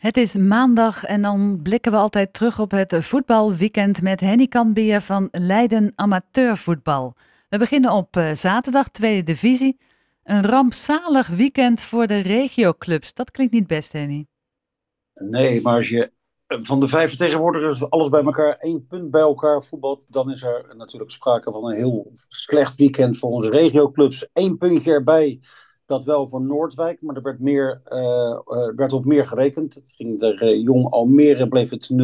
Het is maandag en dan blikken we altijd terug op het voetbalweekend met Henny Kanbier van Leiden Amateurvoetbal. We beginnen op eh, zaterdag, tweede divisie. Een rampzalig weekend voor de regioclubs. Dat klinkt niet best, Henny. Nee, maar als je eh, van de vijf vertegenwoordigers alles bij elkaar één punt bij elkaar voetbalt, dan is er natuurlijk sprake van een heel slecht weekend voor onze regioclubs. Eén puntje erbij dat wel voor Noordwijk, maar er werd, meer, uh, werd op meer gerekend. Het ging er uh, Jong Almere, bleef het 0-0.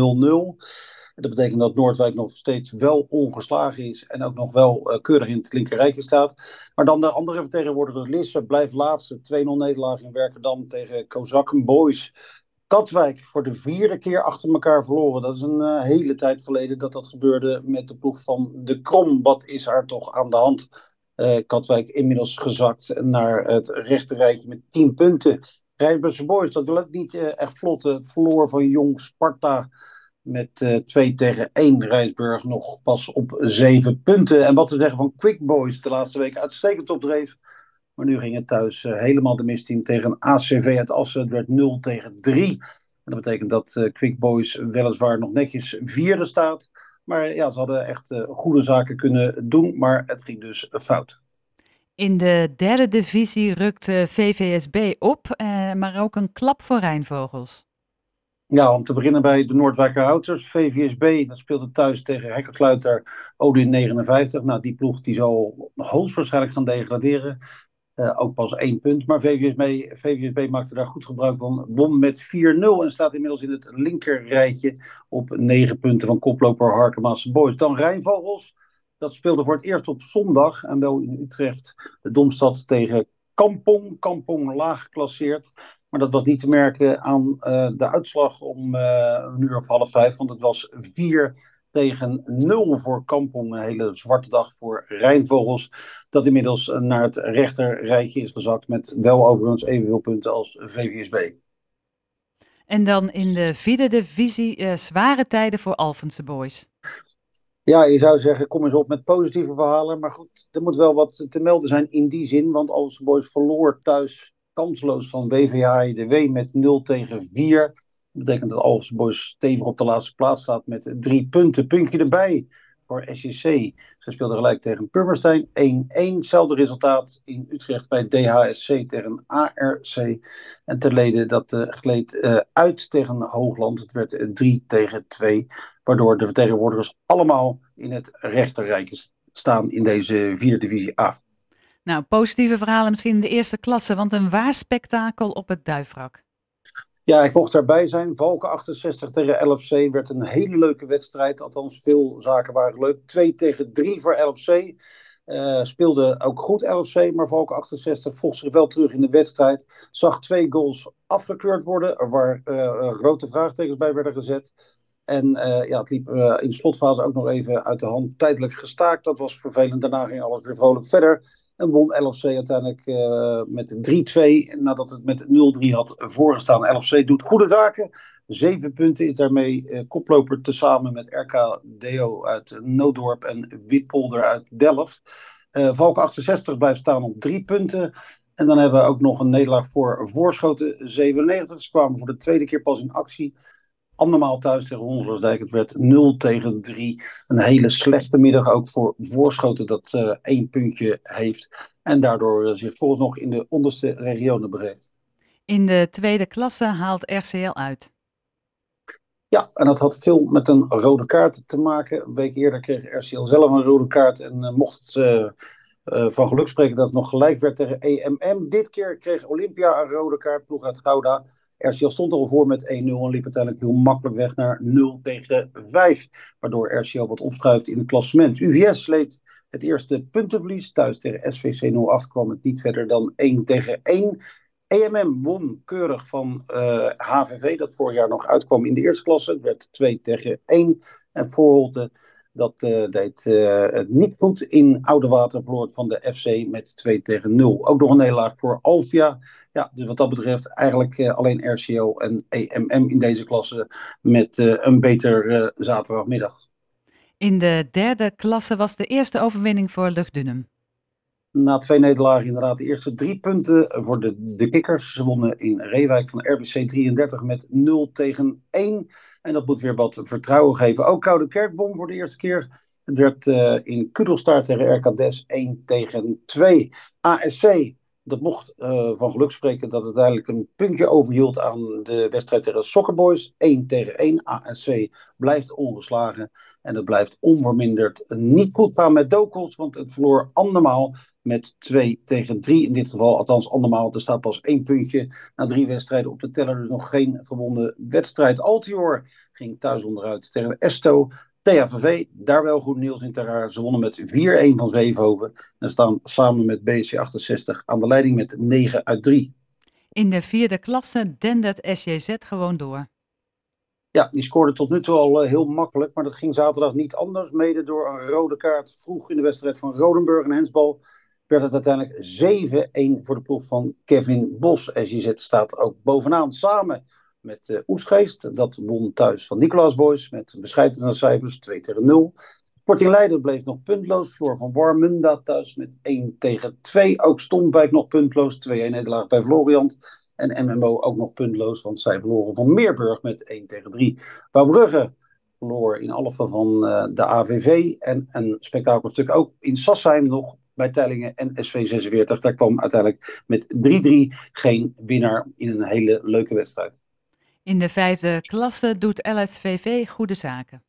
Dat betekent dat Noordwijk nog steeds wel ongeslagen is en ook nog wel keurig in het linkerrijtje staat. Maar dan de andere vertegenwoordigers, Lisse blijft laatste. 2-0 nederlaag in Werkendam tegen Kozakken Boys. Katwijk voor de vierde keer achter elkaar verloren. Dat is een hele tijd geleden dat dat gebeurde met de ploeg van De Krom. Wat is haar toch aan de hand? Uh, Katwijk inmiddels gezakt naar het rechterrijtje met 10 punten. Rijnsburgse Boys, dat wil ook niet uh, echt vlot. Het verloor van Jong Sparta met uh, 2 tegen 1. Rijnsburg nog pas op 7 punten. En wat te zeggen van Quick Boys, de laatste week uitstekend opdreef. Maar nu ging het thuis helemaal de mist in tegen ACV uit Assen. Het werd 0 tegen 3. En dat betekent dat Quick Boys weliswaar nog netjes vierde staat. Maar ja, ze hadden echt uh, goede zaken kunnen doen, maar het ging dus fout. In de derde divisie rukte VVSB op, uh, maar ook een klap voor Rijnvogels. Ja, om te beginnen bij de Noordwijker Houters. VVSB, dat speelde thuis tegen Hekkersluiter Odin 59. Nou, die ploeg die zal hoogstwaarschijnlijk gaan degraderen. Uh, ook pas één punt. Maar VVSB, VVSB maakte daar goed gebruik van. Won met 4-0 en staat inmiddels in het linkerrijtje op negen punten van koploper Harkema's Boys. Dan Rijnvogels. Dat speelde voor het eerst op zondag. En wel in Utrecht. De Domstad tegen Kampong. Kampong laag geclasseerd. Maar dat was niet te merken aan uh, de uitslag om uh, een uur of half vijf. Want het was 4 tegen 0 voor Kampong. Een hele zwarte dag voor Rijnvogels. Dat inmiddels naar het rechterrijtje is gezakt. Met wel overigens evenveel punten als VVSB. En dan in de vierde divisie uh, zware tijden voor Alphense Boys. Ja, je zou zeggen, kom eens op met positieve verhalen. Maar goed, er moet wel wat te melden zijn in die zin. Want Alphense Boys verloor thuis kansloos van WVH-IDW met 0 tegen 4. Dat betekent dat Alves Boys stevig op de laatste plaats staat met drie punten. Puntje erbij voor SJC. Ze speelden gelijk tegen Purmerstein. 1-1. Hetzelfde resultaat in Utrecht bij DHSC tegen ARC. En terleden dat uh, gleed uh, uit tegen Hoogland. Het werd uh, 3 tegen 2. Waardoor de vertegenwoordigers allemaal in het rechterrijke staan in deze vierde divisie A. Nou, positieve verhalen misschien in de eerste klasse. Want een waar spektakel op het Duifrak. Ja, ik mocht daarbij zijn. Valken 68 tegen LFC werd een hele leuke wedstrijd. Althans, veel zaken waren leuk. 2 tegen 3 voor LFC. Uh, speelde ook goed LFC, maar Valken 68 vocht zich wel terug in de wedstrijd. Zag twee goals afgekeurd worden, waar uh, grote vraagtekens bij werden gezet. En uh, ja, het liep in de slotfase ook nog even uit de hand. Tijdelijk gestaakt, dat was vervelend. Daarna ging alles weer vrolijk verder. En won LFC uiteindelijk uh, met 3-2 nadat het met 0-3 had voorgestaan. LFC doet goede zaken. Zeven punten is daarmee uh, koploper tezamen met RK Deo uit Noodorp en Witpolder uit Delft. Uh, Valk 68 blijft staan op drie punten. En dan hebben we ook nog een nederlaag voor Voorschoten 97. Ze kwamen voor de tweede keer pas in actie andermaal thuis tegen Hondersdijk. Het werd 0 tegen 3. Een hele slechte middag ook voor Voorschoten dat uh, één puntje heeft. En daardoor uh, zich volgens nog in de onderste regionen begeeft. In de tweede klasse haalt RCL uit. Ja, en dat had veel met een rode kaart te maken. Een week eerder kreeg RCL zelf een rode kaart. En uh, mocht het van geluk spreken dat het nog gelijk werd tegen EMM. Dit keer kreeg Olympia een rode kaart, ploeg uit Gouda. RCL stond al voor met 1-0 en liep uiteindelijk heel makkelijk weg naar 0 tegen 5. Waardoor RCL wat opschuift in het klassement. UVS sleet het eerste puntenverlies. Thuis tegen SVC 08 kwam het niet verder dan 1 tegen 1. EMM won keurig van HVV, dat vorig jaar nog uitkwam in de eerste klasse. Het werd 2 tegen 1. En Voorholte dat uh, deed uh, het niet goed in Oude Water, verloor van de FC met 2 tegen 0. Ook nog een nederlaag voor Alvia. Ja, dus wat dat betreft eigenlijk uh, alleen RCO en EMM in deze klasse met een beter zaterdagmiddag. In de derde klasse was de eerste overwinning voor Luchtdunum. Na twee nederlagen inderdaad de eerste drie punten voor de, de kikkers. Ze wonnen in Reewijk van RBC 33 met 0 tegen 1. En dat moet weer wat vertrouwen geven. Ook Koude Kerk won voor de eerste keer. Het werd uh, in Kudelstaart tegen RKDS 1 tegen 2. ASC dat mocht uh, van geluk spreken dat het eigenlijk een puntje overhield aan de wedstrijd tegen de Soccer Boys. 1 tegen 1. ASC blijft ongeslagen. En het blijft onverminderd niet goed gaan met Dokels. Want het verloor andermaal met 2 tegen 3 in dit geval. Althans andermaal. Er staat pas één puntje na drie wedstrijden op de teller. Dus nog geen gewonnen wedstrijd. Altior ging thuis onderuit tegen Esto. THVV, daar wel goed nieuws in ter Ze wonnen met 4-1 van Zevenhoven. En staan samen met BC 68 aan de leiding met 9 uit 3. In de vierde klasse dendert SJZ gewoon door. Ja, die scoorde tot nu toe al uh, heel makkelijk. Maar dat ging zaterdag niet anders. Mede door een rode kaart vroeg in de wedstrijd van Rodenburg en Hensbal. Werd het uiteindelijk 7-1 voor de ploeg van Kevin Bos. SJZ staat ook bovenaan samen met uh, Oesgeest. Dat won thuis van Nicolaas Boys met bescheidene cijfers 2 tegen 0. Sporting Leiden bleef nog puntloos. Floor van Warmunda thuis met 1 tegen 2. Ook Stomwijk nog puntloos. 2-1 nederlaag bij Floriant. En MMO ook nog puntloos, want zij verloren van Meerburg met 1 tegen 3. Wouwbrugge verloor in Alphen van uh, de AVV. En een spektakelstuk ook in Sassheim nog bij Tellingen en SV46. Daar kwam uiteindelijk met 3-3 geen winnaar in een hele leuke wedstrijd. In de vijfde klasse doet LSVV goede zaken.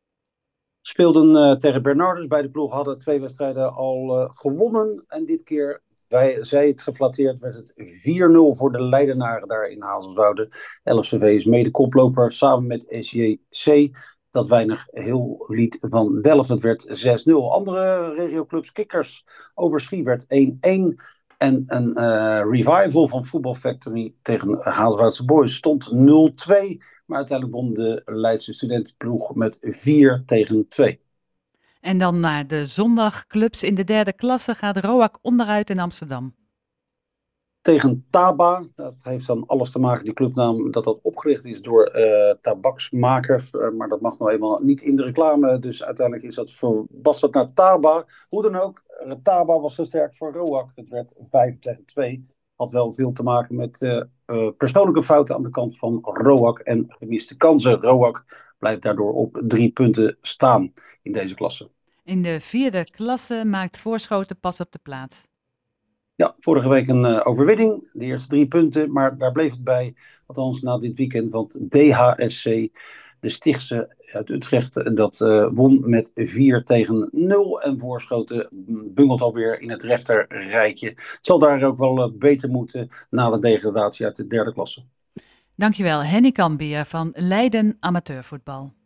Speelden uh, tegen Bernardus. Beide ploeg hadden twee wedstrijden al uh, gewonnen. En dit keer, wij, zij het geflatteerd, werd het 4-0 voor de Leidenaren daar in Hazelwouden. LSVV is mede koploper samen met SJC. Dat weinig heel liet van Delft. Het werd 6-0. Andere regioclubs, Kikkers, Overschie werd 1-1. En een uh, revival van Football Factory tegen Hazelwoudse Boys stond 0-2. Maar uiteindelijk won de Leidse studentenploeg met 4 tegen 2. En dan naar de zondagclubs. In de derde klasse gaat Roak onderuit in Amsterdam tegen Taba. Dat heeft dan alles te maken, die clubnaam, dat dat opgericht is door uh, tabaksmaker. Uh, maar dat mag nou eenmaal niet in de reclame. Dus uiteindelijk is dat dat naar Taba. Hoe dan ook, uh, Taba was zo sterk voor Roak. Het werd 5 tegen 2. Had wel veel te maken met persoonlijke fouten aan de kant van Roak en gemiste kansen. Roak blijft daardoor op drie punten staan in deze klasse. In de vierde klasse maakt Voorschoten pas op de plaats. Ja, vorige week een uh, overwinning. De eerste drie punten, maar daar bleef het bij. Althans, na dit weekend, want DHSC, de Stichtse uit Utrecht, dat uh, won met 4 tegen 0. En Voorschoten bungelt alweer in het rechterrijtje. Het zal daar ook wel uh, beter moeten na de degradatie uit de derde klasse. Dankjewel, Henny Kambier van Leiden Amateurvoetbal.